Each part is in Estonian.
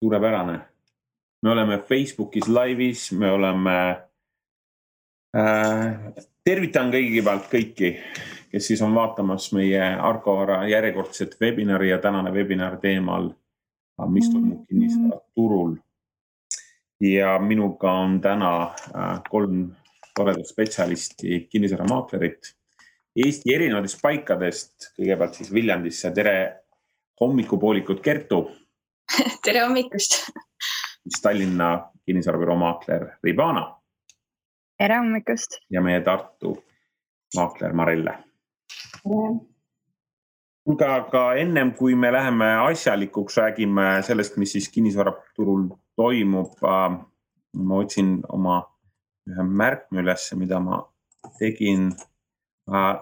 suurepärane. me oleme Facebookis laivis, me oleme äh,. tervitan kõigepealt kõiki, kes siis on vaatamas meie Arko Vara järjekordset webinari ja tänane webinar teemal, mis toimub kinnisvaraturul. ja minuga on täna äh, kolm toredat spetsialisti, kinnisvaramaaklerit Eesti erinevatest paikadest, kõigepealt siis Viljandisse, tere hommikupoolikut, Kertu tere hommikust siis Tallinna kinnisvarabüroo maakler Ribana. tere hommikust. ja meie Tartu maakler Marelle. kuulge, aga ennem kui me läheme asjalikuks, räägime sellest, mis siis kinnisvaraturul toimub. Äh, ma otsin oma ühe märkme ülesse, mida ma tegin. Äh,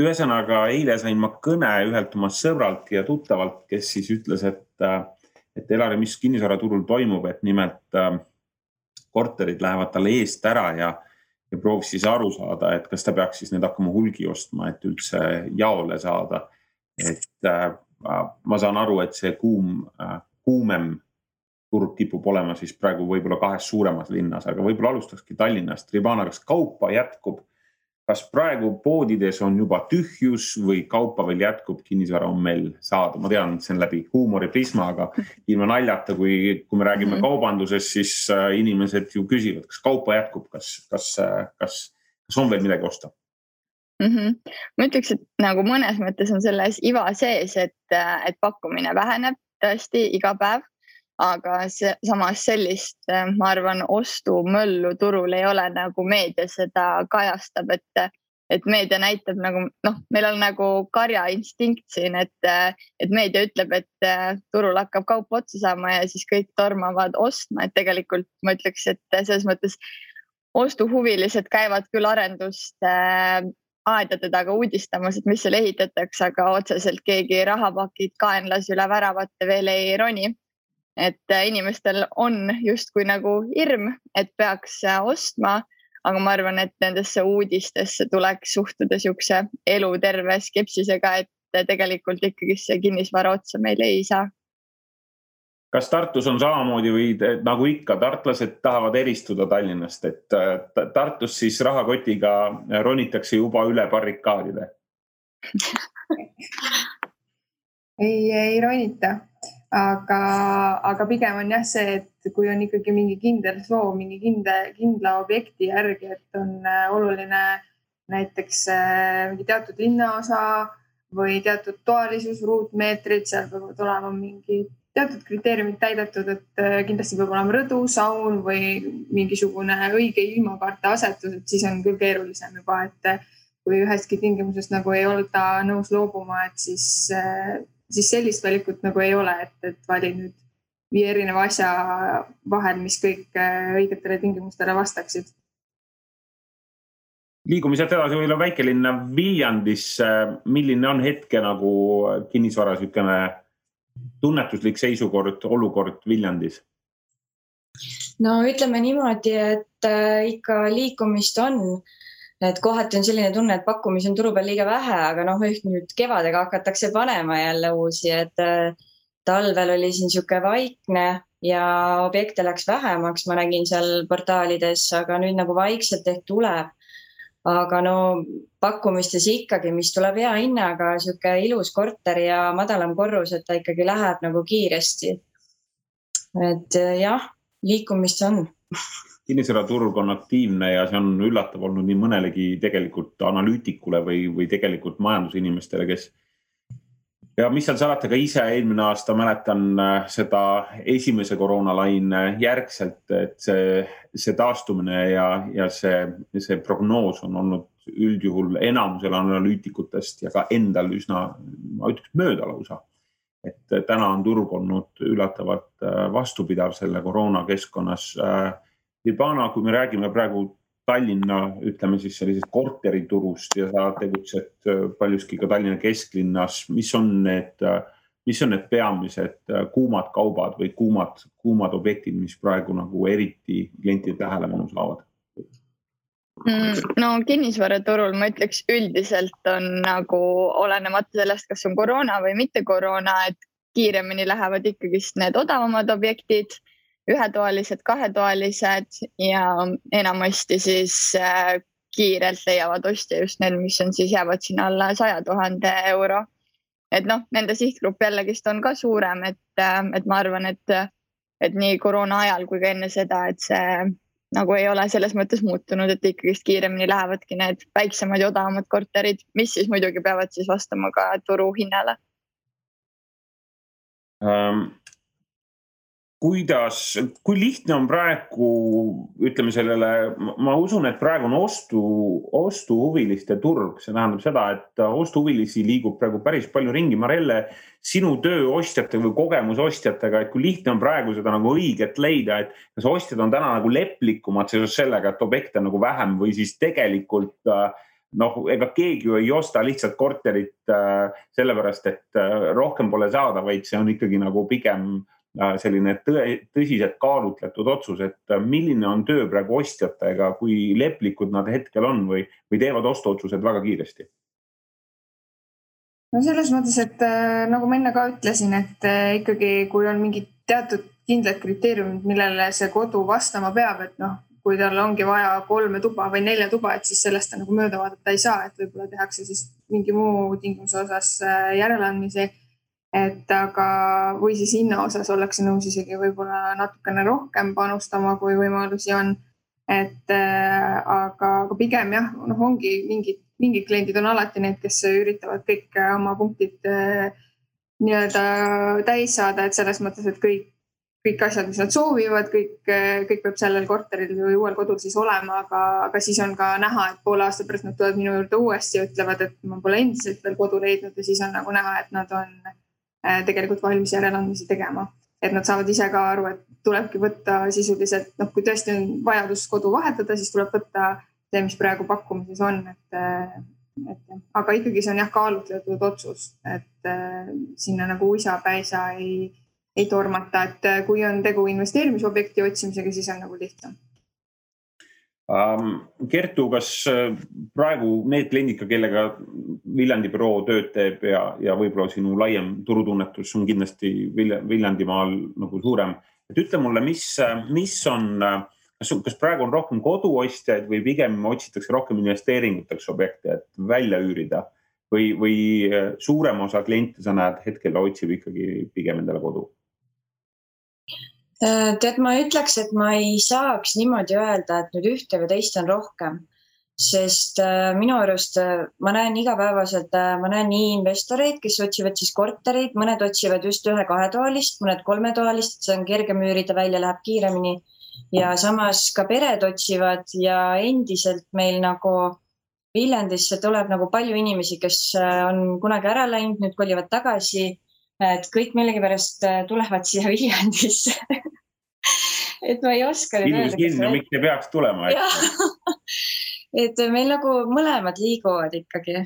ühesõnaga, eile sain ma kõne ühelt oma sõbralt ja tuttavalt, kes siis ütles, et äh, et Elari, mis kinnisvaraturul toimub, et nimelt äh, korterid lähevad talle eest ära ja, ja proovis siis aru saada, et kas ta peaks siis need hakkama hulgi ostma, et üldse jaole saada. et äh, ma saan aru, et see kuum äh,, kuumem turg kipub olema siis praegu võib-olla kahes suuremas linnas, aga võib-olla alustakski Tallinnast. Ribana, kas kaupa jätkub kas praegu poodides on juba tühjus või kaupa veel jätkub, kinnisvara on meil saada, ma tean, see on läbi huumoriprisma, aga ilma naljata, kui, kui me räägime mm -hmm. kaubandusest, siis äh, inimesed ju küsivad, kas kaupa jätkub, kas, kas, äh, kas, kas on veel midagi osta mm? -hmm. ma ütleks, et nagu mõnes mõttes on selles iva sees, et, äh, et pakkumine väheneb tõesti iga päev aga see, samas sellist, äh, ma arvan, ostumöllu turul ei ole nagu meedia seda kajastab, et, et meedia näitab nagu noh, meil on nagu karjainstinkt siin, et, et meedia ütleb, et äh, turul hakkab kaup otsa saama ja siis kõik tormavad ostma, et tegelikult ma ütleks, et selles mõttes ostuhuvilised käivad küll arendust äh, aedade taga uudistamas, et mis seal ehitatakse, aga otseselt keegi rahapakid kaenlas üle väravate veel ei roni et äh, inimestel on justkui nagu hirm, et peaks äh, ostma, aga ma arvan, et nendesse uudistesse tuleks suhtuda niisuguse eluterve skepsisega, et äh, tegelikult ikkagi see kinnisvara otsa meil ei saa. Kas Tartus on samamoodi või nagu ikka, tartlased tahavad eristuda Tallinnast, et Tartus siis rahakotiga ronitakse juba üle barrikaadide? Ei, ei ronita aga, aga pigem on jah see, et kui on ikkagi mingi kindel soov mingi kindla, kindla objekti järgi, et on äh, oluline näiteks äh, mingi teatud linnaosa või teatud toalisus, ruutmeetrid, seal peavad olema mingi teatud kriteeriumid täidetud, et äh, kindlasti peab olema rõdu, saun või mingisugune õige ilmakaarte asetus, et siis on küll keerulisem juba, et kui ühestki tingimusest nagu ei olda nõus loobuma, et siis siis sellist valikut nagu ei ole, et, et vali nüüd viie erineva asja vahel, mis kõik äh, õigetele tingimustele vastaksid. liigume sealt edasi võib-olla väikelinna Viljandisse. milline on hetke nagu kinnisvara niisugune tunnetuslik seisukord, olukord Viljandis? no ütleme niimoodi, et äh, ikka liikumist on et kohati on selline tunne, et pakkumisi on turu peal liiga vähe, aga noh, ehk nüüd kevadega hakatakse panema jälle uusi, et äh, talvel oli siin niisugune vaikne ja objekte läks vähemaks, ma nägin seal portaalides, aga nüüd nagu vaikselt ehk tuleb. aga no pakkumistes ikkagi, mis tuleb hea hinnaga, niisugune ilus korter ja madalam korrus, et ta ikkagi läheb nagu kiiresti. et äh, jah, liikumist on kinnisvaraturg on aktiivne ja see on üllatav olnud nii mõnelegi tegelikult analüütikule või, või tegelikult majandusinimestele, kes. ja mis seal salata, ka ise eelmine aasta mäletan äh, seda esimese koroonalaine järgselt, et see, see taastumine ja, ja see, see prognoos on olnud üldjuhul enamusel analüütikutest ja ka endal üsna, ma ütleks mööda lausa et täna on turg olnud üllatavalt äh, vastupidav selle koroona keskkonnas äh, Libana, kui me räägime praegu Tallinna, ütleme siis sellisest korteriturust ja sa tegutsed äh, paljuski ka Tallinna kesklinnas, mis on need, äh, mis on need peamised äh, kuumad kaubad või kuumad, kuumad objektid, mis praegu nagu eriti klientide tähelepanu saavad? Mm, no kinnisvaraturul ma ütleks üldiselt on nagu olenemata sellest, kas on koroona või mitte koroona, et kiiremini lähevad ikkagist need odavamad objektid, ühetoalised, kahetoalised ja enamasti siis äh, kiirelt leiavad ostja just need, mis on siis jäävad sinna alla saja tuhande euro. et noh, nende sihtgrupp jällegist on ka suurem, et, äh, et ma arvan, et, et nii koroona ajal kui ka enne seda, et see nagu ei ole selles mõttes muutunud, et ikkagist kiiremini lähevadki need väiksemad ja odavamad korterid, mis siis muidugi peavad siis vastama ka turuhinnale um kuidas, kui lihtne on praegu, ütleme sellele, ma usun, et praegu on ostu, ostuhuviliste turg, see tähendab seda, et ostuhuvilisi liigub praegu päris palju ringi. Marelle, sinu töö ostjate või kogemus ostjatega, et kui lihtne on praegu seda nagu õiget leida, et kas ostjad on täna nagu leplikumad seoses sellega, et objekte on nagu vähem või siis tegelikult noh, ega keegi ju ei osta lihtsalt korterit äh, sellepärast, et äh, rohkem pole saada, vaid see on ikkagi nagu pigem Äh, selline tõe, tõsiselt kaalutletud otsus, et äh, milline on töö praegu ostjatega, kui leplikud nad hetkel on või, või teevad ostuotsused väga kiiresti? no selles mõttes, et äh, nagu ma enne ka ütlesin, et ikkagi, kui on mingid teatud kindlad kriteeriumid, millele see kodu vastama peab, et noh, kui tal ongi vaja kolme tuba või nelja tuba, et siis sellest ta nagu mööda vaadata ei saa, et võib-olla tehakse siis mingi muu tingimuse osas järeleandmisi et aga, või siis hinna osas ollakse nõus isegi võib-olla natukene rohkem panustama, kui võimalusi on. et äh, aga, aga pigem jah, noh, ongi mingid, mingid kliendid on alati need, kes üritavad kõik oma punktid äh, nii-öelda täis saada, et selles mõttes, et kõik, kõik asjad, mis nad soovivad, kõik, kõik peab sellel korteril või uuel kodul siis olema, aga, aga siis on ka näha, et poole aasta pärast nad tulevad minu juurde uuesti ja ütlevad, et ma pole endiselt veel kodu leidnud ja siis on nagu näha, et nad on Äh, tegelikult valmis järeleandmisi tegema. et nad saavad ise ka aru, et tulebki võtta sisuliselt, noh, kui tõesti on vajadus kodu vahetada, siis tuleb võtta see, mis praegu pakkumises on, et, äh, et aga ikkagi see on jah, kaalutletud otsus, et äh, sinna nagu uisapäisa ei, ei tormata, et kui on tegu investeerimisobjekti otsimisega, siis on nagu lihtsam Kertu, kas äh, praegu need kliendid ka, kellega Viljandi büroo tööd teeb ja, ja võib-olla sinu laiem turutunnetus on kindlasti Viljandimaal nagu suurem, et ütle mulle, mis, mis on, kas, kas praegu on rohkem koduostjaid või pigem otsitakse rohkem investeeringuteks objekte, et välja üürida või, või suurem osa kliente sa näed hetkel otsib ikkagi pigem endale kodu? Äh, tead, ma ütleks, et ma ei saaks niimoodi öelda, et nüüd ühte või teist on rohkem, sest äh, minu arust äh, ma näen igapäevaselt, ma näen nii investoreid, kes otsivad siis kortereid, mõned otsivad just ühe-kahetoalist, mõned kolmetoalist, see on kergem üürida välja, läheb kiiremini. ja samas ka pered otsivad ja endiselt meil nagu Viljandisse tuleb nagu palju inimesi, kes on kunagi ära läinud, nüüd kolivad tagasi et kõik millegipärast tulevad siia Viljandisse et ma ei oska nüüd öelda. kinni, miks ei peaks tulema et meil nagu mõlemad liiguvad ikkagi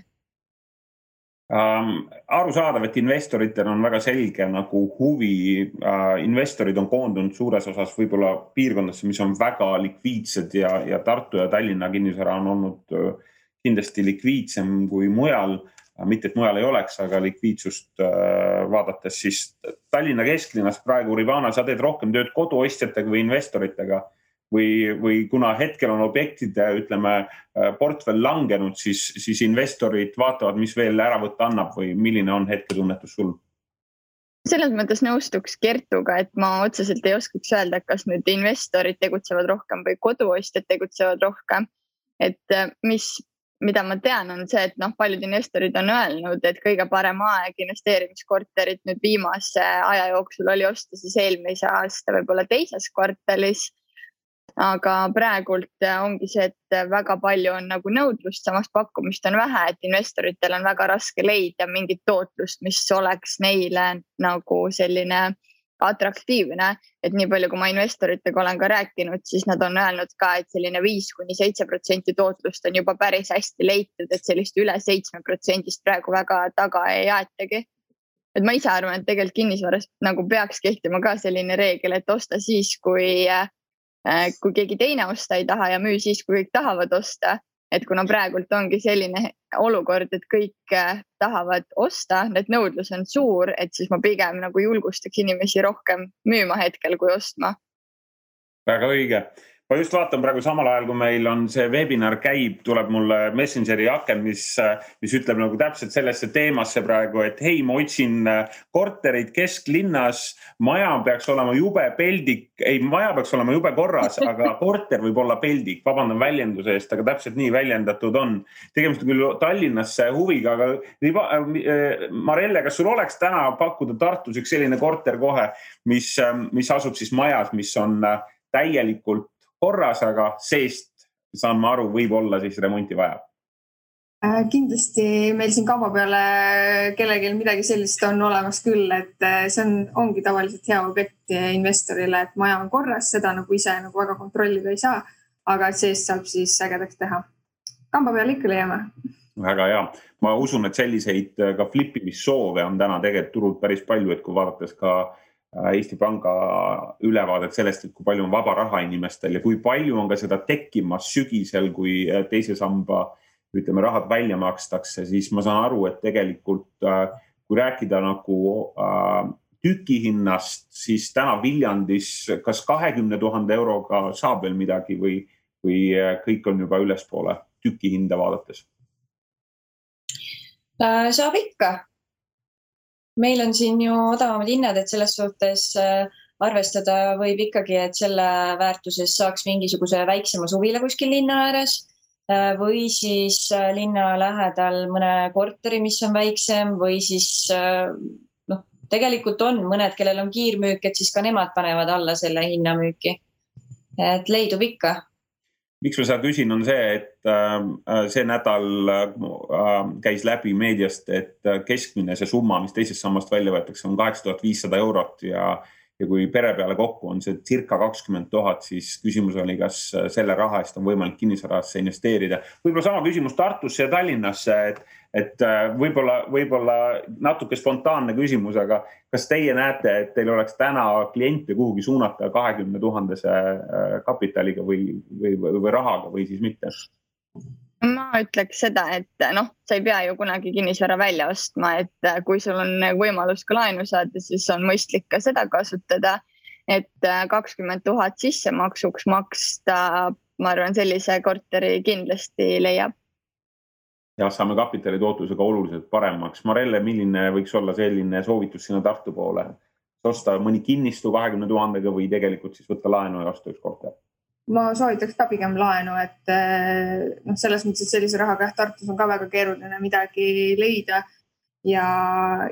um,. arusaadav, et investoritel on väga selge nagu huvi uh,. investorid on koondunud suures osas võib-olla piirkondadesse, mis on väga likviidsed ja, ja Tartu ja Tallinna kinnisvara on olnud uh, kindlasti likviidsem kui mujal mitte et mujal ei oleks, aga likviidsust äh, vaadates, siis Tallinna kesklinnas praegu, Rivana, sa teed rohkem tööd koduostjatega või investoritega või, või kuna hetkel on objektide, ütleme, äh, portfell langenud, siis, siis investorid vaatavad, mis veel ära võtta annab või milline on hetketunnetus sul? selles mõttes nõustuks Kertuga, et ma otseselt ei oskaks öelda, kas nüüd investorid tegutsevad rohkem või koduostjad tegutsevad rohkem. et äh, mis mida ma tean, on see, et noh, paljud investorid on öelnud, et kõige parem aeg investeerimiskorterit nüüd viimase aja jooksul oli osta siis eelmise aasta võib-olla teises kvartalis. aga praegult ongi see, et väga palju on nagu nõudlust, samas pakkumist on vähe, et investoritel on väga raske leida mingit tootlust, mis oleks neile nagu selline atraktiivne, et nii palju, kui ma investoritega olen ka rääkinud, siis nad on öelnud ka, et selline viis kuni seitse protsenti tootlust on juba päris hästi leitud, et sellist üle seitsme protsendist praegu väga taga ei aetagi. et ma ise arvan, et tegelikult kinnisvaras nagu peaks kehtima ka selline reegel, et osta siis, kui, äh, kui keegi teine osta ei taha ja müü siis, kui kõik tahavad osta et kuna praegult ongi selline olukord, et kõik äh, tahavad osta, et nõudlus on suur, et siis ma pigem nagu julgustaks inimesi rohkem müüma hetkel kui ostma. väga õige ma just vaatan praegu samal ajal, kui meil on see webinar käib, tuleb mulle Messengeri aken, mis, mis ütleb nagu täpselt sellesse teemasse praegu, et hei, ma otsin äh, korterit kesklinnas. maja peaks olema jube peldik, ei, maja peaks olema jube korras, aga korter võib olla peldik. vabandan väljenduse eest, aga täpselt nii väljendatud on. tegemist on küll Tallinnasse huviga, aga äh, Marelle, kas sul oleks täna pakkuda Tartus üks selline korter kohe, mis, mis asub siis majas, mis on äh, täielikult korras, aga seest saan ma aru, võib-olla siis remonti vaja äh, kindlasti meil siin kamba peale kellelgi midagi sellist on olemas küll, et äh, see on, ongi tavaliselt hea objekt investorile, et maja on korras, seda nagu ise nagu väga kontrollida ei saa. aga seest saab siis ägedaks teha. kamba peale ikka leiame. väga hea, ma usun, et selliseid äh, ka flippimissoove on täna tegelikult turul päris palju, et kui vaadates ka Äh, Eesti Panga ülevaadet sellest, et kui palju on vaba raha inimestel ja kui palju on ka seda tekkimas sügisel, kui äh, teise samba ütleme, rahad välja makstakse, siis ma saan aru, et tegelikult äh, kui rääkida nagu tükihinnast, siis täna Viljandis kas kahekümne tuhande euroga saab veel midagi või, või kõik on juba ülespoole tükihinda vaadates? saab ikka, meil on siin ju odavamad hinnad, et selles suhtes äh, arvestada võib ikkagi, et selle väärtuses saaks mingisuguse väiksema suvila kuskil linna ääres äh, või siis äh, linna lähedal mõne korteri, mis on väiksem või siis noh, tegelikult on mõned, kellel on kiirmüük, et siis ka nemad panevad alla selle hinna müüki. et leidub ikka miks ma seda küsin, on see, et äh, see nädal äh, käis läbi meediast, et äh, keskmine see summa, mis teisest sammast välja võetakse, on kaheksa tuhat viissada eurot ja ja kui pere peale kokku on see circa kakskümmend tuhat, siis küsimus oli, kas selle raha eest on võimalik kinnisvarasse investeerida. võib-olla sama küsimus Tartusse ja Tallinnasse, et, et äh, võib-olla, võib-olla natuke spontaanne küsimus, aga kas teie näete, et teil oleks täna kliente kuhugi suunata kahekümne tuhandese äh, kapitaliga või, või, või rahaga või siis mitte? Ma ütleks seda, et noh, sa ei pea ju kunagi kinnisvara välja ostma, et äh, kui sul on võimalus ka laenu saada, siis on mõistlik ka seda kasutada. et äh, kakskümmend tuhat sissemaksuks maksta, ma arvan, sellise korteri kindlasti leiab. jah, saame kapitali tootlusega oluliselt paremaks. Marelle, milline võiks olla selline soovitus sinna Tartu poole? osta mõni kinnistu kahekümne tuhandega või tegelikult siis võtta laenu ja osta üks korter? Ma soovitaks ka pigem laenu, et eh, noh, selles mõttes, et sellise rahaga jah, Tartus on ka väga keeruline midagi leida. ja,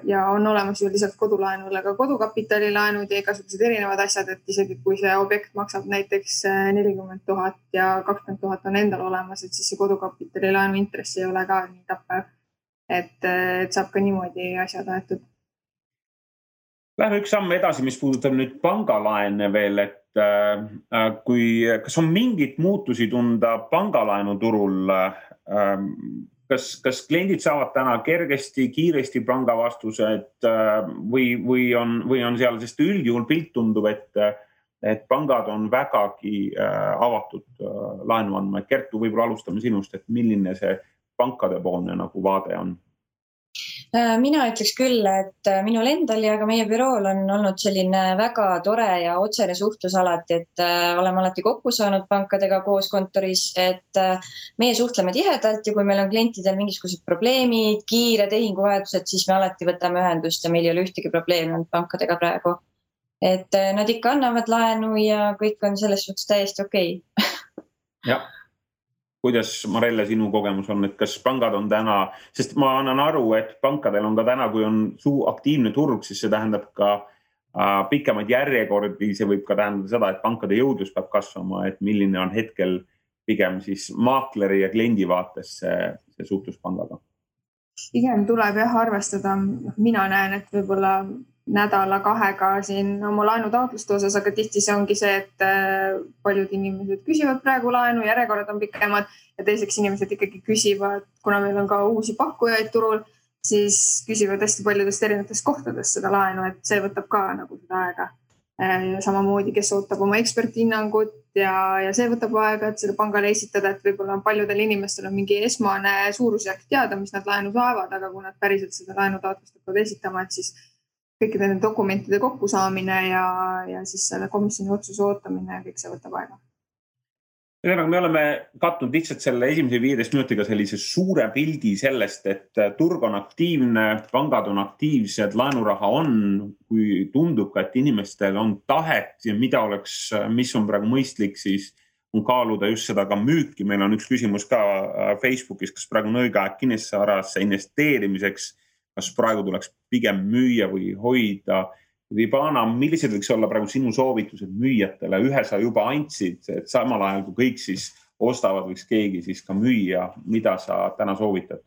ja on olemas ju lisaks kodulaenule ka kodukapitalilaenud ja igasugused erinevad asjad, et isegi kui see objekt maksab näiteks eh, nelikümmend tuhat ja kakskümmend tuhat on endal olemas, et siis see kodukapitalilaenu intress ei ole ka nii tappev. et, eh, et saab ka niimoodi asjad aetud. Lähme üks samm edasi, mis puudutab nüüd pangalaene veel, et Äh, äh, kui, kas on mingeid muutusi tunda pangalaenuturul? Ähm, kas, kas kliendid saavad täna kergesti, kiiresti panga vastused äh, või, või on, või on seal, sest üldjuhul pilt tundub, et, et pangad on vägagi avatud laenu andma, et Kertu, võib-olla alustame sinust, et milline see pankadepoolne nagu vaade on mina ütleks küll, et äh, minul endal ja ka meie bürool on olnud selline väga tore ja otsene suhtlus alati, et äh, oleme alati kokku saanud pankadega koos kontoris, et meie suhtleme tihedalt ja kui meil on klientidel mingisugused probleemid, kiire tehinguvahetused, siis me alati võtame ühendust ja meil ei ole ühtegi probleemi olnud pankadega praegu. et nad ikka annavad laenu ja kõik on selles suhtes täiesti okei okay. jah kuidas, Marelle, sinu kogemus on, et kas pangad on täna, sest ma annan aru, et pankadel on ka täna, kui on suu aktiivne turg, siis see tähendab ka äh, pikemaid järjekordi, see võib ka tähendada seda, et pankade jõudlus peab kasvama, et milline on hetkel pigem siis maakleri ja kliendi vaates see, see suhtlus pangaga? pigem tuleb jah arvestada, noh, mina näen, et võib-olla nädala-kahega siin oma laenutaotluste osas, aga tihti see ongi see, et äh, paljud inimesed küsivad praegu laenu, järjekorrad on pikemad ja teiseks inimesed ikkagi küsivad, kuna meil on ka uusi pakkujaid turul, siis küsivad hästi paljudest erinevatest kohtadest seda laenu, et see võtab ka nagu seda aega. Äh, samamoodi, kes ootab oma eksperthinnangut, ja, ja see võtab aega, et seda pangale esitada, et võib-olla paljudel inimestel on mingi esmane suurusjärk teada, mis nad laenu saavad, aga kui nad päriselt seda laenutaotlust hakkavad esitama, et siis kõikide nende dokumentide kokkusaamine ja, ja siis selle komisjoni otsuse ootamine, kõik see võtab aega. Ühesõnaga, me oleme katnud lihtsalt selle esimese viieteist minutiga sellise suure pildi sellest, et turg on aktiivne, pangad on aktiivsed, laenuraha on, kui tundub ka, et inimestel on tahet ja mida oleks, mis on praegu mõistlik, siis kaaluda just seda ka müüki. meil on üks küsimus ka äh, Facebookis, kas praegu on õige aeg kinnisvarasse investeerimiseks, kas praegu tuleks pigem müüa või hoida Vibana, millised võiks olla praegu sinu soovitused müüjatele, ühe sa juba andsid, et samal ajal kui kõik siis ostavad, võiks keegi siis ka müüa, mida sa täna soovitad?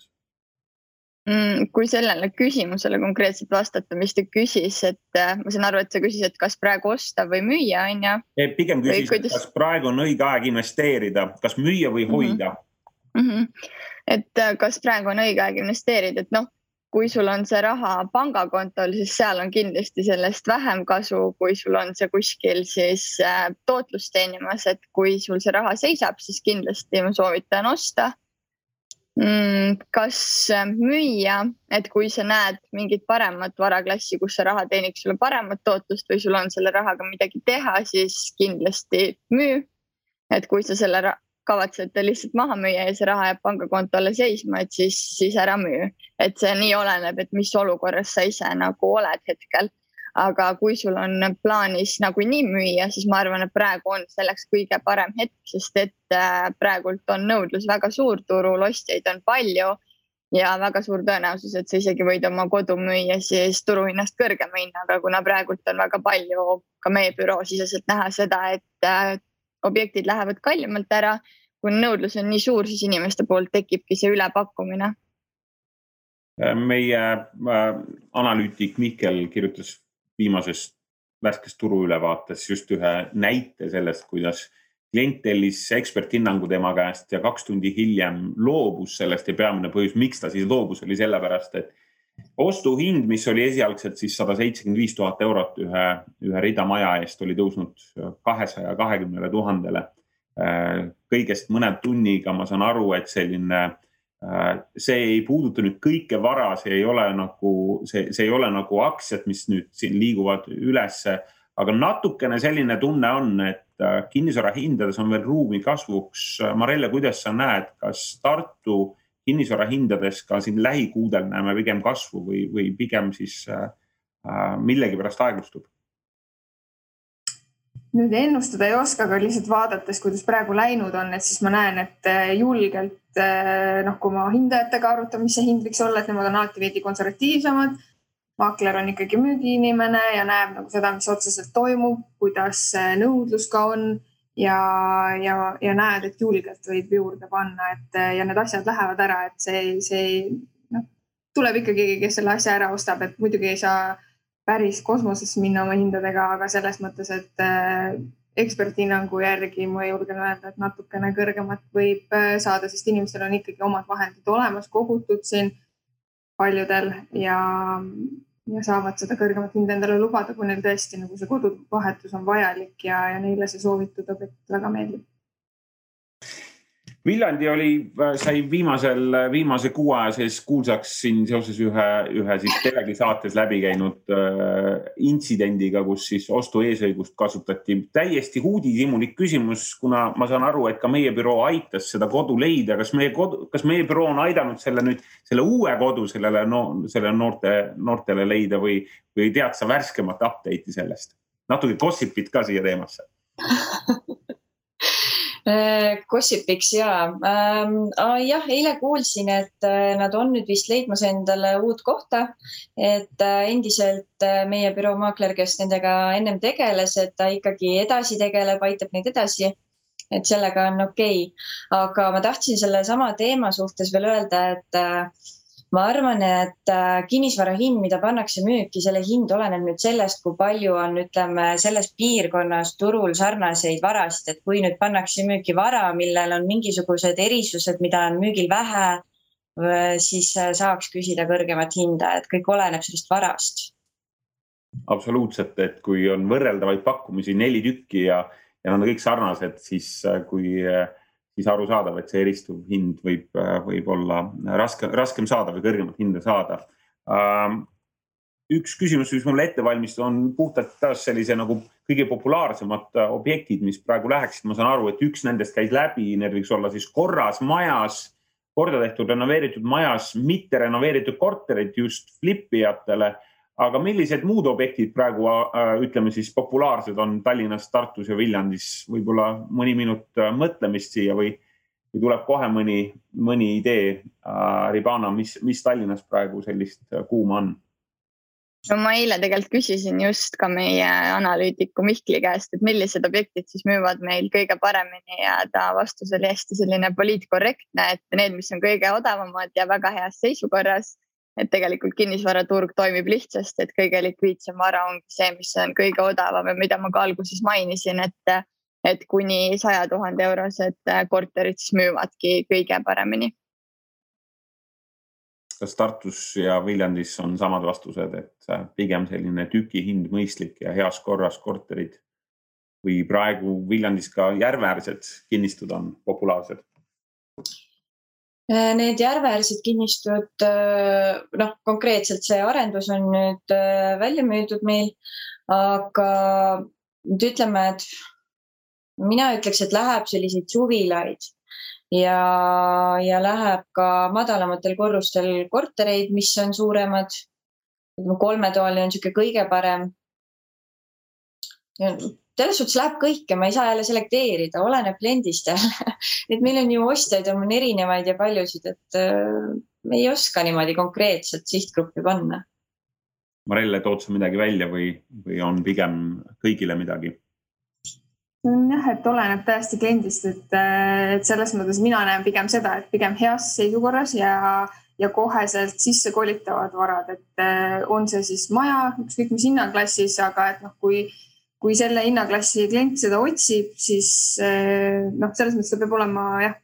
Mm, kui sellele küsimusele konkreetselt vastata, mis ta küsis, et äh, ma saan aru, et sa küsisid, kas praegu osta või müüa, on ju? pigem küsis, kuidas... kas praegu on õige aeg investeerida, kas müüa või hoida mm? -hmm. et äh, kas praegu on õige aeg investeerida, et noh, kui sul on see raha pangakontol, siis seal on kindlasti sellest vähem kasu, kui sul on see kuskil siis äh, tootlust teenimas, et kui sul see raha seisab, siis kindlasti ma soovitan osta mm,. kas müüa, et kui sa näed mingit paremat varaklassi, kus see raha teeniks sulle paremat tootlust või sul on selle rahaga midagi teha, siis kindlasti müü. et kui sa selle kavatsete lihtsalt maha müüa ja see raha jääb pangakontole seisma, et siis, siis ära müü. et see nii oleneb, et mis olukorras sa ise nagu oled hetkel. aga kui sul on plaanis nagunii müüa, siis ma arvan, et praegu on selleks kõige parem hetk, sest et äh, praegult on nõudlus väga suur turul, ostjaid on palju ja väga suur tõenäosus, et sa isegi võid oma kodu müüa siis turuhinnast kõrgema hinnaga, kuna praegult on väga palju ka meie büroo siseselt näha seda, et äh, objektid lähevad kallimalt ära. kui nõudlus on nii suur, siis inimeste poolt tekibki see ülepakkumine. meie äh, analüütik Mihkel kirjutas viimases värskes turuülevaates just ühe näite sellest, kuidas klient tellis eksperthinnangu tema käest ja kaks tundi hiljem loobus sellest ja peamine põhjus, miks ta siis loobus, oli sellepärast, et ostuhind, mis oli esialgselt siis sada seitsekümmend viis tuhat eurot ühe, ühe ridamaja eest, oli tõusnud kahesaja kahekümnele tuhandele. kõigest mõne tunniga ma saan aru, et selline, see ei puuduta nüüd kõike vara, see ei ole nagu, see, see ei ole nagu aktsiad, mis nüüd siin liiguvad ülesse. aga natukene selline tunne on, et kinnisvara hindades on veel ruumi kasvuks. Marelle, kuidas sa näed, kas Tartu kinnisvara hindades ka siin lähikuudel näeme pigem kasvu või, või pigem siis äh, äh, millegipärast aeglustub? nüüd ennustada ei oska, aga lihtsalt vaadates, kuidas praegu läinud on, et siis ma näen, et äh, julgelt äh, noh, kui ma hindajatega arutan, mis see hind võiks olla, et nemad on alati veidi konservatiivsemad. maakler on ikkagi müügiinimene ja näeb nagu seda, mis otseselt toimub, kuidas nõudlus ka on ja, ja, ja näed, et julgelt võib juurde panna, et ja need asjad lähevad ära, et see, see noh, tuleb ikkagi, kes selle asja ära ostab, et muidugi ei saa päris kosmosesse minna oma hindadega, aga selles mõttes, et äh, eksperthinnangu järgi ma julgen öelda, et natukene kõrgemat võib äh, saada, sest inimestel on ikkagi omad vahendid olemas, kogutud siin paljudel ja ja saavad seda kõrgemat hinda endale lubada, kui neil tõesti nagu see koduvahetus on vajalik ja, ja neile see soovitud objekt väga meeldib Viljandi oli, äh, sai viimasel, viimase kuu aja sees kuulsaks siin seoses ühe, ühe siis telegi saates läbi käinud äh, intsidendiga, kus siis ostu eesõigust kasutati. täiesti uudishimulik küsimus, kuna ma saan aru, et ka meie büroo aitas seda kodu leida. kas meie kodu, kas meie büroo on aidanud selle nüüd, selle uue kodu sellele no,, sellele noorte, noortele leida või, või tead sa värskemat update'i sellest? natuke gossip'it ka siia teemasse Äh, Gossipiks ja ähm,, jah, eile kuulsin, et äh, nad on nüüd vist leidmas endale uut kohta. et äh, endiselt meie büroo maakler, kes nendega ennem tegeles, et ta ikkagi edasi tegeleb, aitab neid edasi. et sellega on okei okay., aga ma tahtsin sellesama teema suhtes veel öelda, et ma arvan, et äh, kinnisvara hind, mida pannakse müüki, selle hind oleneb nüüd sellest, kui palju on, ütleme, selles piirkonnas turul sarnaseid varasid, et kui nüüd pannakse müüki vara, millel on mingisugused erisused, mida on müügil vähe, äh, siis äh, saaks küsida kõrgemat hinda, et kõik oleneb sellest varast. absoluutselt, et kui on võrreldavaid pakkumisi neli tükki ja ja nad on kõik sarnased, siis kui, siis arusaadav, et see eristuv hind võib, võib olla raske, raskem saada või kõrgemat hinda saada üks küsimus, mis mul ette valmistus, on puhtalt taas sellise nagu kõige populaarsemad äh, objektid, mis praegu läheksid, ma saan aru, et üks nendest käis läbi, need võiks olla siis korras majas, korda tehtud, renoveeritud majas, mitte renoveeritud korterid just flipijatele. Aga millised muud objektid praegu äh, ütleme siis populaarsed on Tallinnas, Tartus ja Viljandis, võib-olla mõni minut äh, mõtlemist siia või, või tuleb kohe mõni, mõni idee, Ribana, mis, mis Tallinnas praegu sellist kuuma on? no ma eile tegelikult küsisin just ka meie analüütiku Mihkli käest, et millised objektid siis müüvad meil kõige paremini ja ta vastus oli hästi selline poliitkorrektne, et need, mis on kõige odavamad ja väga heas seisukorras. Et tegelikult kinnisvaraturg toimib lihtsasti, et kõige likviidsem vara ongi see, mis on kõige odavam ja mida ma ka alguses mainisin, et, et kuni saja tuhande eurosed korterid siis müüvadki kõige paremini kas Tartus ja Viljandis on samad vastused, et pigem selline tükihind mõistlik ja heas korras korterid või praegu Viljandis ka järveäärsed kinnistud on populaarsed? Need järveäärsed kinnistud, noh, konkreetselt see arendus on nüüd välja müüdud meil, aga nüüd ütleme, et mina ütleks, et läheb selliseid suvilaid ja, ja läheb ka madalamatel korrustel kortereid, mis on suuremad. kolmetoaline on niisugune kõige parem. Selles suhtes läheb kõike, ma ei saa jälle selekteerida, oleneb kliendist jälle et meil on ju ostjaid on erinevaid ja paljusid, et äh, me ei oska niimoodi konkreetset sihtgruppi panna. Marelle, tood sa midagi välja või, või on pigem kõigile midagi? jah, et oleneb täiesti kliendist, et, et selles mõttes mina näen pigem seda, et pigem heas seisukorras ja, ja koheselt sisse kolitavad varad, et eh, on see siis maja, ükskõik mis hinnaklassis, aga et noh, kui, kui selle hinnaklassi klient seda otsib, siis eh, noh, selles mõttes ta peab olema jah,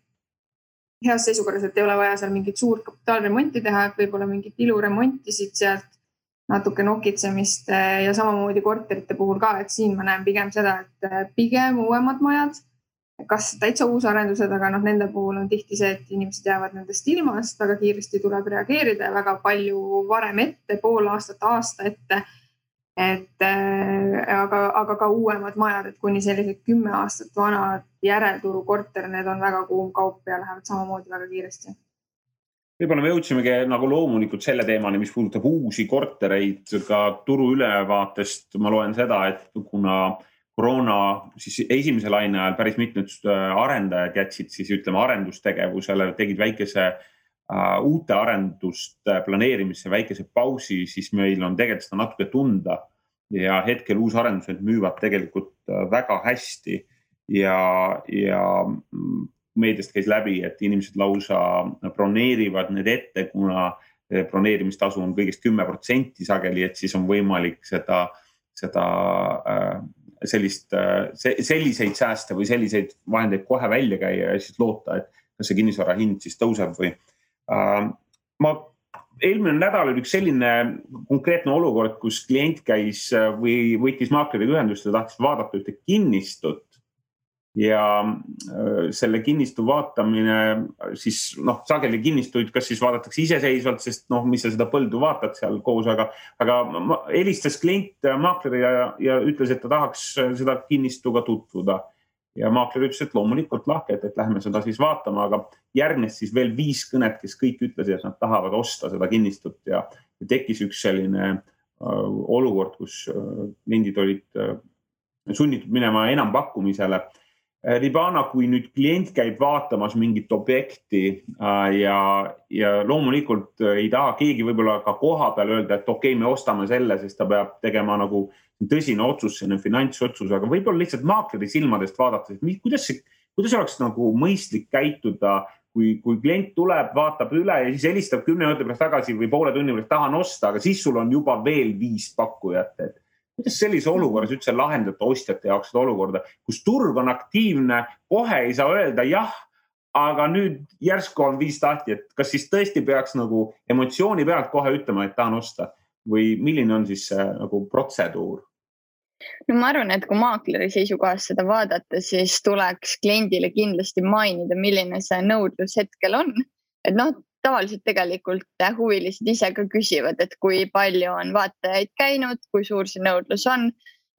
heas seisukorras, et ei ole vaja seal mingit suurt kapitaalremonti teha, et võib-olla mingit iluremonti siit-sealt natuke nokitsemist eh, ja samamoodi korterite puhul ka, et siin ma näen pigem seda, et eh, pigem uuemad majad, kas täitsa uusarendused, aga noh, nende puhul on tihti see, et inimesed jäävad nendest ilma, sest väga kiiresti tuleb reageerida ja väga palju varem ette, pool aastat, aasta ette. Et äh, aga, aga ka uuemad majad, et kuni sellised kümme aastat vanad järelturu korter, need on väga kuum kaup ja lähevad samamoodi väga kiiresti. Võib-olla me jõudsimegi nagu loomulikult selle teemani, mis puudutab uusi kortereid, ka turu ülevaatest ma loen seda, et kuna koroona siis esimese laine ajal päris mitmed äh, arendajad jätsid siis ütleme arendustegevusele, tegid väikese uh, uute arenduste planeerimisse väikese pausi, siis meil on tegelikult seda natuke tunda ja hetkel uusarendused müüvad tegelikult äh, väga hästi ja, ja mm, meediast käis läbi, et inimesed lausa broneerivad need ette, kuna broneerimistasu on kõigest kümme protsenti sageli, et siis on võimalik seda, seda äh, sellist, äh, selliseid sääste või selliseid vahendeid kohe välja käia ja siis loota, et kas see kinnisvara hind siis tõuseb või. Äh, ma, eelmine nädal oli üks selline konkreetne olukord, kus klient käis või võttis maakleriga ühendust ja tahtis vaadata ühte kinnistut ja äh, selle kinnistu vaatamine siis noh, sageli kinnistuid, kas siis vaadatakse iseseisvalt, sest noh, mis sa seda põldu vaatad seal koos, aga, aga helistas klient maakleri ja, ja ütles, et ta tahaks seda kinnistuga tutvuda. Ja maakler ütles, et loomulikult lahke, et, lähme seda siis vaatama, aga järgnes siis veel viis kõnet, kes kõik ütlesid, et nad tahavad osta seda kinnistut ja, ja tekkis üks selline äh, olukord, kus äh, kliendid olid äh, sunnitud minema enampakkumisele. Äh, Ribana, kui nüüd klient käib vaatamas mingit objekti äh, ja, ja loomulikult äh, ei taha keegi võib-olla ka koha peal öelda, et okei okay,, me ostame selle, sest ta peab tegema nagu tõsine otsus, selline finantsotsus, aga võib-olla lihtsalt maakleri silmadest vaadates, kuidas see, kuidas oleks nagu mõistlik käituda, kui, kui klient tuleb, vaatab üle ja siis helistab kümne minuti pärast tagasi või poole tunni pärast tahan osta, aga siis sul on juba veel viis pakkujat, et kuidas sellise olukorras üldse lahendada ostjate jaoks seda olukorda, kus turg on aktiivne, kohe ei saa öelda jah, aga nüüd järsku on viis tahti, et kas siis tõesti peaks nagu emotsiooni pealt kohe ütlema, et tahan osta või milline on siis see nagu protseduur? No ma arvan, et kui maakleri seisukohast seda vaadata, siis tuleks kliendile kindlasti mainida, milline see nõudlus hetkel on. et noh, tavaliselt tegelikult huvilised ise ka küsivad, et kui palju on vaatajaid käinud, kui suur see nõudlus on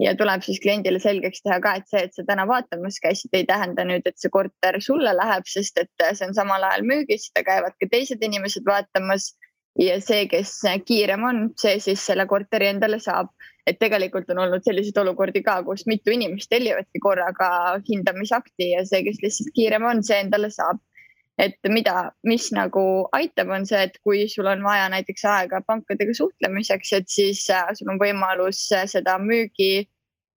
ja tuleb siis kliendile selgeks teha ka, et see, et sa täna vaatamas käisid, ei tähenda nüüd, et see korter sulle läheb, sest et see on samal ajal müügis, seda käivad ka teised inimesed vaatamas ja see, kes kiirem on, see siis selle korteri endale saab. Et tegelikult on olnud selliseid olukordi ka, kus mitu inimest tellivadki korraga hindamisakti ja see, kes lihtsalt kiirem on, see endale saab. et mida, mis nagu aitab, on see, et kui sul on vaja näiteks aega pankadega suhtlemiseks, et siis äh, sul on võimalus seda müügi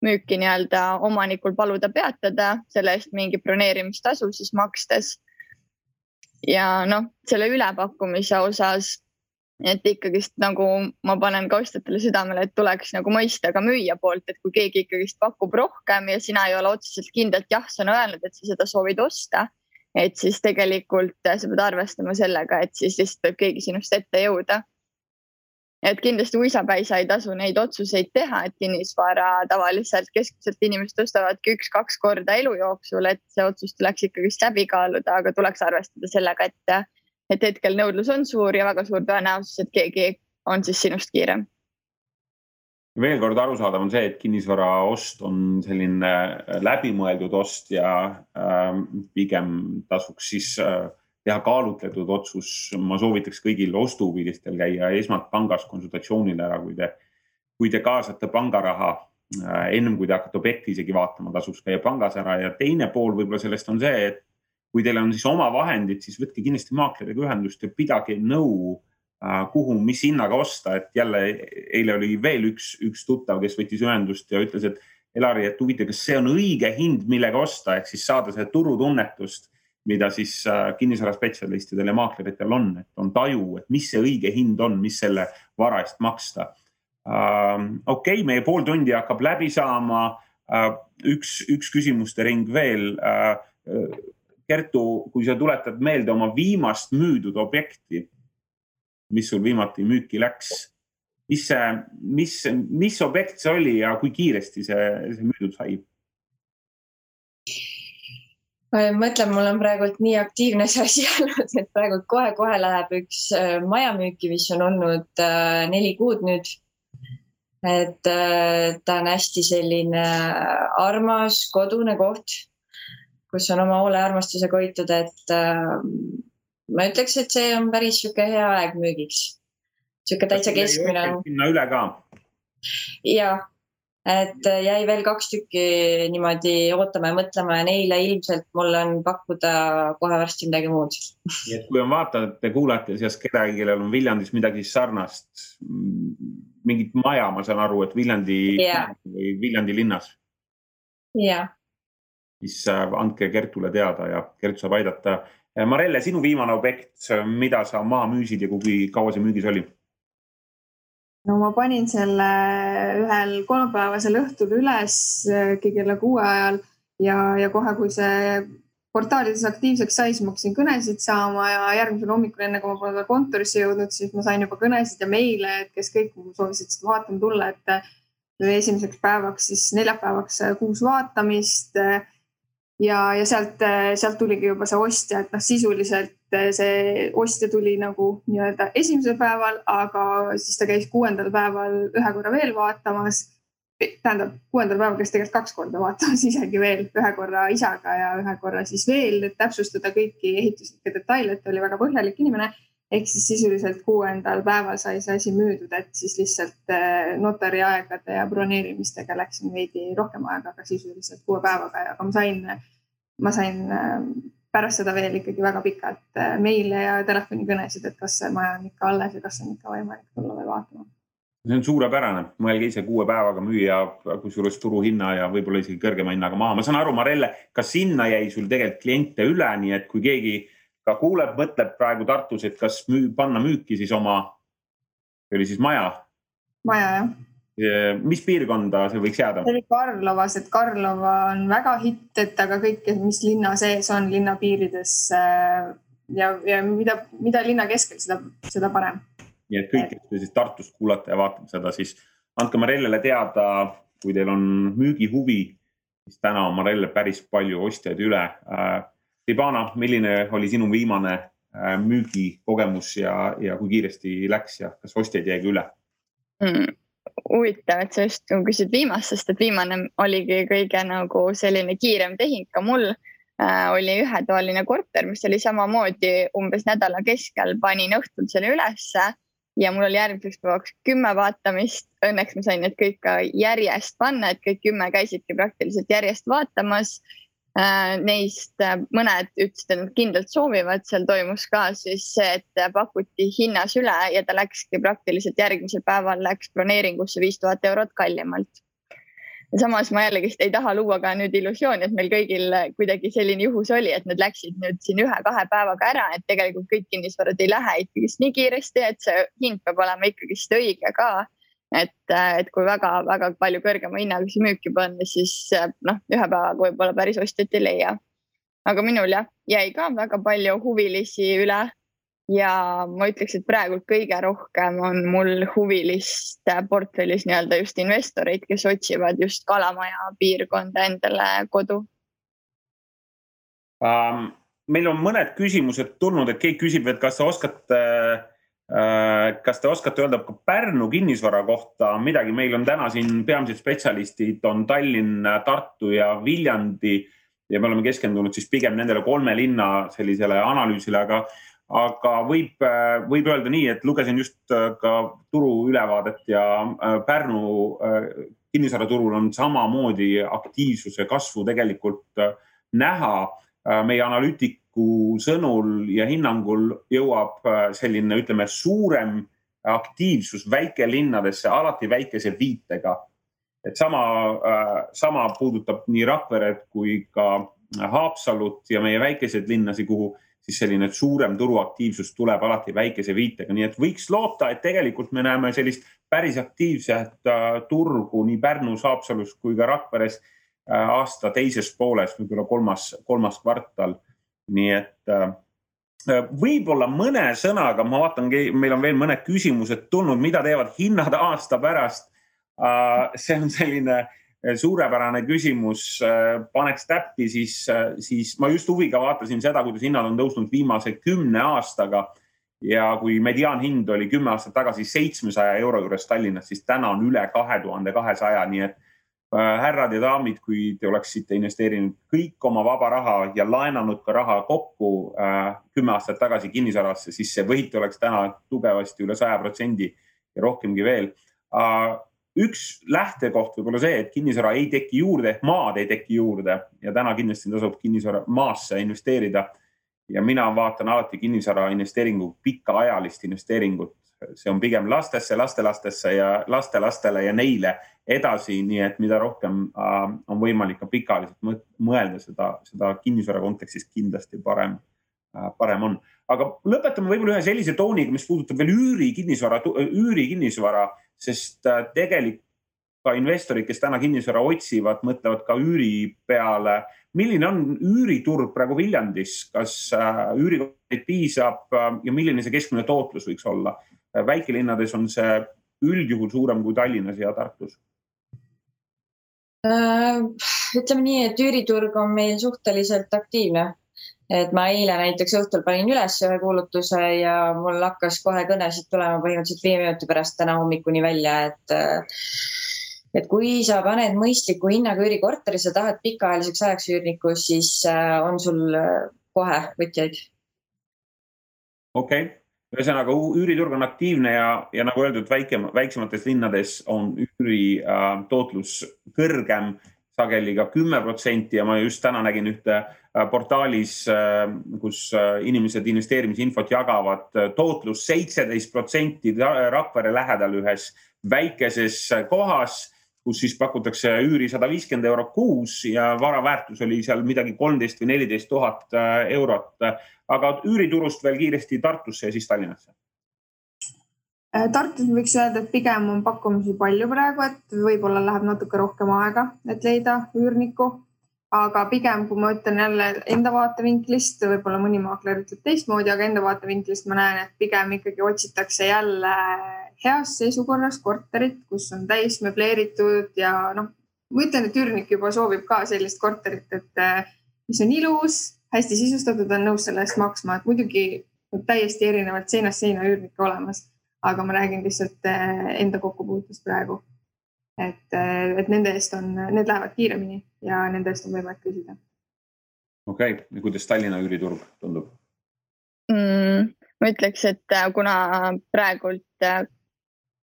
müüki nii-öelda omanikul paluda peatada, selle eest mingi broneerimistasu siis makstes. ja noh, selle ülepakkumise osas et ikkagist nagu ma panen ka ostjatele südamele, et tuleks nagu mõista ka müüja poolt, et kui keegi ikkagist pakub rohkem ja sina ei ole otseselt kindlalt jah sõna öelnud, et sa seda soovid osta, et siis tegelikult sa pead arvestama sellega, et siis lihtsalt võib keegi sinust ette jõuda. et kindlasti uisapäisa ei tasu neid otsuseid teha, et kinnisvara tavaliselt keskmiselt inimesed ostavadki üks-kaks korda elu jooksul, et see otsus tuleks ikkagist läbi kaaluda, aga tuleks arvestada sellega, et et hetkel nõudlus on suur ja väga suur tõenäosus, et keegi on siis sinust kiirem. veel kord arusaadav on see, et kinnisvara ost on selline läbimõeldud ost ja äh, pigem tasuks siis äh, teha kaalutletud otsus. ma soovitaks kõigil ostuhuvilistel käia esmalt pangas konsultatsioonil ära, kui te, kui te kaasate pangaraha äh, ennem kui te hakkate objekti isegi vaatama, tasuks käia pangas ära ja teine pool võib-olla sellest on see, et kui teil on siis oma vahendid, siis võtke kindlasti maakleriga ühendust ja pidage nõu, äh, kuhu, mis hinnaga osta, et jälle eile oli veel üks, üks tuttav, kes võttis ühendust ja ütles, et Elari, et huvitav, kas see on õige hind, millega osta, ehk siis saada seda turutunnetust, mida siis äh, kinnisvaraspetsialistidel ja maakleritel on, et on taju, et mis see õige hind on, mis selle vara eest maksta. Ähm, okei okay,, meie pool tundi hakkab läbi saama. Äh, üks, üks küsimuste ring veel Kertu, kui sa tuletad meelde oma viimast müüdud objekti, mis sul viimati müüki läks, mis see, mis, mis objekt see oli ja kui kiiresti see, see müüdud sai? mõtlen, mul on praegult nii aktiivne see asi olnud, et praegu kohe-kohe läheb üks äh, maja müüki, mis on olnud äh, neli kuud nüüd. et äh, ta on hästi selline armas kodune koht kus on oma hoole armastusega hoitud, et äh, ma ütleks, et see on päris sihuke hea aeg müügiks. sihuke täitsa keskmine. sinna üle ka. ja, et jäi veel kaks tükki niimoodi ootama ja mõtlema ja neile ilmselt mul on pakkuda kohe varsti midagi muud. nii et kui on vaatajate, kuulajate seas kedagi, kellel on Viljandis midagi sarnast, mingit maja, ma saan aru, et Viljandi yeah. Viljandi linnas. jah siis äh, andke Kertule teada ja Kert saab aidata. Äh, Marelle, sinu viimane objekt, mida sa maha müüsid ja kui kaua see müügis oli? no ma panin selle ühel kolmapäevasel õhtul üles äh, kella kuue ajal ja, ja kohe, kui see portaalides aktiivseks sai, siis ma hakkasin kõnesid saama ja järgmisel hommikul, enne kui ma pole veel kontorisse jõudnud, siis ma sain juba kõnesid ja meile, et kes kõik soovisid seda vaatama tulla, et esimeseks päevaks siis neljapäevaks kuus vaatamist ja, ja sealt, sealt tuligi juba see ostja, et noh, sisuliselt eh, see ostja tuli nagu nii-öelda esimesel päeval, aga siis ta käis kuuendal päeval ühe korra veel vaatamas. tähendab, kuuendal päeval käis tegelikult kaks korda vaatamas isegi veel, ühe korra isaga ja ühe korra siis veel, et täpsustada kõiki ehituslikke detaile, et ta oli väga põhjalik inimene ehk siis sisuliselt kuuendal päeval sai see asi müüdud, et siis lihtsalt eh, notariaegade ja broneerimistega läksin veidi rohkem aega, aga sisuliselt kuue päevaga, aga ma sain, ma sain eh, pärast seda veel ikkagi väga pikalt eh, meile ja telefonikõnesid, et kas see maja on ikka alles ja kas on ikka võimalik tulla veel vaatama see on suurepärane, mõelge ise kuue päevaga müüa, kusjuures turuhinna ja võib-olla isegi kõrgema hinnaga maha. ma saan aru, Marelle, kas sinna jäi sul tegelikult kliente üle, nii et kui keegi ka kuuleb, mõtleb praegu Tartus, et kas müü, panna müüki siis oma, see oli siis maja? maja jah. mis piirkonda see võiks jääda? see oli Karlovas, et Karlova on väga hitt, et aga kõik, mis linna sees on, linna piirides äh, ja, ja mida, mida linna keskel, seda, seda parem. nii et kõik, kes te siis Tartust kuulate ja vaatate seda, siis andke Marellele teada kui teil on müügihuvi, siis täna on Marelle päris palju ostjaid üle. Libana, milline oli sinu viimane müügikogemus ja, ja kui kiiresti läks ja kas ostjaid jäi ka üle mm.? huvitav, et sa just nagu küsid viimast, sest et viimane oligi kõige nagu selline kiirem tehing ka mul äh,. oli ühetoaline korter, mis oli samamoodi umbes nädala keskel, panin õhtul selle ülesse ja mul oli järgmiseks päevaks kümme vaatamist. Õnneks ma sain need kõik ka järjest panna, et kõik kümme käisidki praktiliselt järjest vaatamas Äh, neist äh, mõned ütlesid, et nad kindlalt soovivad, seal toimus ka siis see, et pakuti hinnas üle ja ta läkski praktiliselt järgmisel päeval läks broneeringusse viis tuhat eurot kallimalt. ja samas ma jällegist ei taha luua ka nüüd illusiooni, et meil kõigil kuidagi selline juhus oli, et need läksid nüüd siin ühe-kahe päevaga ära, et tegelikult kõik kinnisvarad ei lähe ikkagist nii kiiresti, et see hind peab olema ikkagist õige ka et, äh, et kui väga-väga palju kõrgema hinnaga see müüki panna, siis äh, noh, ühe päevaga võib-olla päris ostjat ei leia. aga minul jah, jäi ka väga palju huvilisi üle ja ma ütleks, et praegu kõige rohkem on mul huvilist portfellis nii-öelda just investoreid, kes otsivad just Kalamaja piirkonda endale kodu um,. meil on mõned küsimused tulnud, et keegi küsib, et kas sa oskad äh, Äh, kas te oskate öelda ka Pärnu kinnisvara kohta midagi, meil on täna siin peamised spetsialistid on Tallinn, Tartu ja Viljandi ja me oleme keskendunud siis pigem nendele kolme linna sellisele analüüsile, aga, aga võib, võib öelda nii, et lugesin just äh, ka turu ülevaadet ja äh, Pärnu kinnisvaraturul on samamoodi aktiivsuse kasvu tegelikult näha. meie analüütik Riigikogu sõnul ja hinnangul jõuab äh, selline, ütleme, suurem aktiivsus väikelinnadesse alati väikese viitega. et sama, äh, sama puudutab nii Rakveret kui ka Haapsalut ja meie väikeseid linnasi, kuhu siis selline suurem turuaktiivsus tuleb alati väikese viitega, nii et võiks loota, et tegelikult me näeme sellist päris aktiivset äh, turgu nii Pärnus, Haapsalus kui ka Rakveres aasta teises pooles, võib-olla kolmas, kolmas kvartal nii et äh, võib-olla mõne sõnaga, ma vaatan, meil on veel mõned küsimused tulnud, mida teevad hinnad aasta pärast. Äh, see on selline äh, suurepärane küsimus. paneks täppi, siis, siis ma just huviga vaatasin seda, kuidas hinnad on tõusnud viimase kümne aastaga. ja kui mediaanhind oli kümme aastat tagasi seitsmesaja euro juures Tallinnas, siis täna on üle kahe tuhande kahesaja, nii et Äh, härrad ja daamid, kui te oleksite investeerinud kõik oma vaba raha ja laenanud ka raha kokku äh, kümme aastat tagasi kinnisvarasse, siis see võit oleks täna tugevasti üle saja protsendi ja rohkemgi veel äh,. üks lähtekoht võib olla see, et kinnisvara ei teki juurde ehk maad ei teki juurde ja täna kindlasti tasub kinnisvara maasse investeerida. ja mina vaatan alati kinnisvara investeeringu pikaajalist investeeringut see on pigem lastesse, lastelastesse ja lastelastele ja neile edasi, nii et mida rohkem äh, on võimalik ka pikaajaliselt mõelda seda, seda kinnisvara kontekstis kindlasti parem äh,, parem on. aga lõpetame võib-olla ühe sellise tooniga, mis puudutab veel üürikinnisvara, üürikinnisvara, sest äh, tegelikult ka investorid, kes täna kinnisvara otsivad, mõtlevad ka üüri peale. milline on üüriturg praegu Viljandis, kas äh, üürikohti piisab äh, ja milline see keskmine tootlus võiks olla? väikelinnades on see üldjuhul suurem kui Tallinnas ja Tartus? Äh, ütleme nii, et üüriturg on meil suhteliselt aktiivne. et ma eile näiteks õhtul panin üles ühe kuulutuse ja mul hakkas kohe kõnesid tulema põhimõtteliselt viie minuti pärast täna hommikuni välja, et et kui sa paned mõistliku hinnaga üürikorteri, sa tahad pikaajaliseks ajaks üürnikus, siis äh, on sul äh, kohe võtjaid. okei okay ühesõnaga üüriturg on aktiivne ja, ja nagu öeldud, väikem, väiksemates linnades on üüri äh, kõrgem, sageli ka kümme protsenti ja ma just täna nägin ühte äh, portaalis äh,, kus äh, inimesed investeerimisinfot jagavad, tootlus seitseteist protsenti Rakvere lähedal ühes väikeses kohas kus siis pakutakse üüri sada viiskümmend eurot kuus ja vara väärtus oli seal midagi kolmteist või neliteist tuhat äh, eurot. aga üüriturust veel kiiresti Tartusse ja siis Tallinnasse. Äh, Tartus võiks öelda, et pigem on pakkumisi palju praegu, et võib-olla läheb natuke rohkem aega, et leida üürnikku. aga pigem, kui ma ütlen jälle enda vaatevinklist, võib-olla mõni maakler ütleb teistmoodi, aga enda vaatevinklist ma näen, et pigem ikkagi otsitakse jälle heas seisukorras korterit, kus on täis möbleeritud ja noh, ma ütlen, et üürnik juba soovib ka sellist korterit, et äh, mis on ilus, hästi sisustatud, on nõus selle eest maksma, et muidugi täiesti erinevalt seinast seina üürnikke olemas. aga ma räägin lihtsalt äh, enda kokkupuutest praegu. et, äh, et nende eest on, need lähevad kiiremini ja nende eest on võimalik küsida. okei okay., ja kuidas Tallinna üüriturg tundub mm,? ma ütleks, et kuna praegult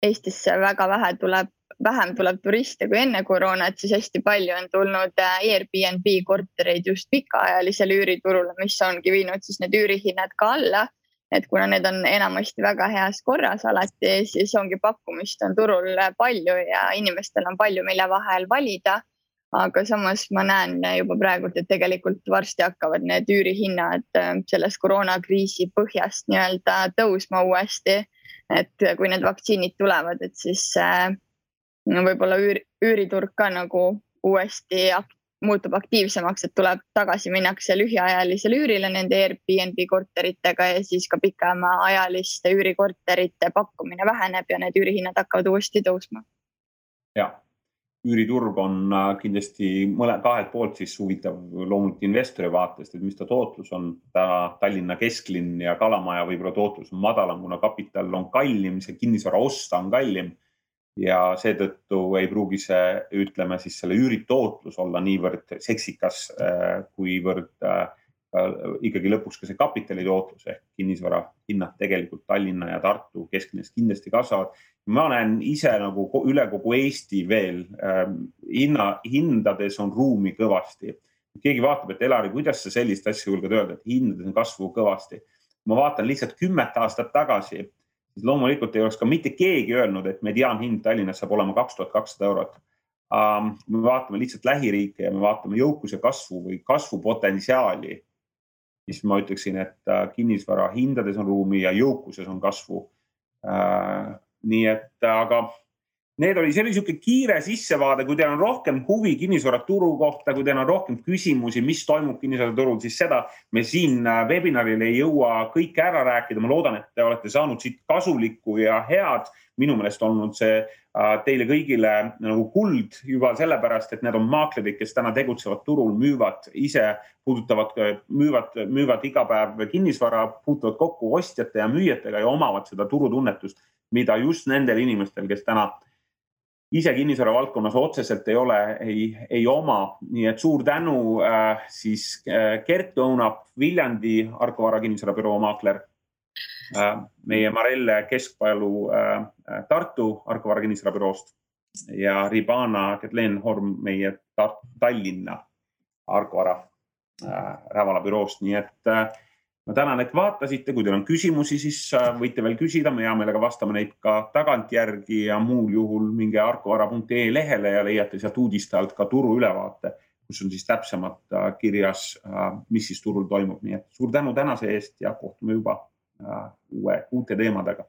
Eestisse väga vähe tuleb vähem tuleb turiste kui enne koroonat, siis hästi palju on tulnud äh, Airbnb kortereid just pikaajalisele üüriturule, mis ongi viinud siis need üürihinnad ka alla. et kuna need on enamasti väga heas korras alati, siis ongi pakkumist on turul palju ja inimestel on palju, mille vahel valida. aga samas ma näen juba praegult, et tegelikult varsti hakkavad need üürihinnad äh, sellest koroonakriisi põhjast nii-öelda tõusma uuesti. Et kui need vaktsiinid tulevad, et siis äh, võib-olla üür, üüriturg ka nagu uuesti ak muutub aktiivsemaks, et tuleb tagasi minnakse lühiajalisele üürile nende Airbnb korteritega ja siis ka pikemaajaliste üürikorterite pakkumine väheneb ja need üürihinnad hakkavad uuesti tõusma. ja, üüriturg on äh, kindlasti mõle, kahelt poolt siis huvitav loomulikult investori vaatest, et mis ta tootlus on. täna Tallinna kesklinn ja Kalamaja võib-olla tootlus on madalam, kuna kapital on kallim, see kinnisvara osta on kallim ja seetõttu ei pruugi see, ütleme siis selle üüritootlus olla niivõrd seksikas, äh, kuivõrd äh, ikkagi lõpuks ka see kapitali tootlus ehk kinnisvara hinnad tegelikult Tallinna ja Tartu kesklinnas kindlasti kasvavad. ma näen ise nagu üle kogu Eesti veel ähm, hinna, hindades on ruumi kõvasti. keegi vaatab, et Elari, kuidas sa sellist asja julged öelda, et hindades on kasvu kõvasti. ma vaatan lihtsalt kümmet aastat tagasi siis loomulikult ei oleks ka mitte keegi öelnud, et mediaanhind Tallinnas saab olema kaks tuhat kakssada eurot. me vaatame lihtsalt lähiriike ja me vaatame jõukuse kasvu või kasvupotentsiaali, siis ma ütleksin, et äh, kinnisvara hindades on ruumi ja jõukuses on kasvu. Äh, nii et, aga Need oli, see oli niisugune kiire sissevaade, kui teil on rohkem huvi kinnisvaraturu kohta, kui teil on rohkem küsimusi, mis toimub kinnisvaraturul, siis seda me siin äh, webinaril ei jõua kõike ära rääkida. ma loodan, et te olete saanud siit kasulikku ja head. minu meelest olnud see äh, teile kõigile nagu kuld juba sellepärast, et need on maaklerid, kes täna tegutsevad turul, müüvad ise, puudutavad, müüvad, müüvad iga päev kinnisvara, puutuvad kokku ostjate ja müüjatega ja omavad seda turutunnetust, mida just nendel inimestel, kes täna ise kinnisvara valdkonnas otseselt ei ole, ei, ei oma, nii et suur tänu äh, siis äh, Gert Õunap, Viljandi Arko Vara kinnisvarabüroo maakler äh,, meie Marelle Keskpalu äh, Tartu Arko Vara kinnisvarabüroost ja Ribana Ketlen Horm meie Tallinna Arko Vara äh, Rävala büroost, nii et äh, ma tänan, et vaatasite, kui teil on küsimusi, siis äh, võite veel küsida, me hea meelega vastame neid ka tagantjärgi ja muul juhul minge arkovara.ee lehele ja leiate sealt uudiste alt ka turuülevaate, kus on siis täpsemalt äh, kirjas, äh, mis siis turul toimub, nii et suur tänu tänase eest ja kohtume juba uue, uute teemadega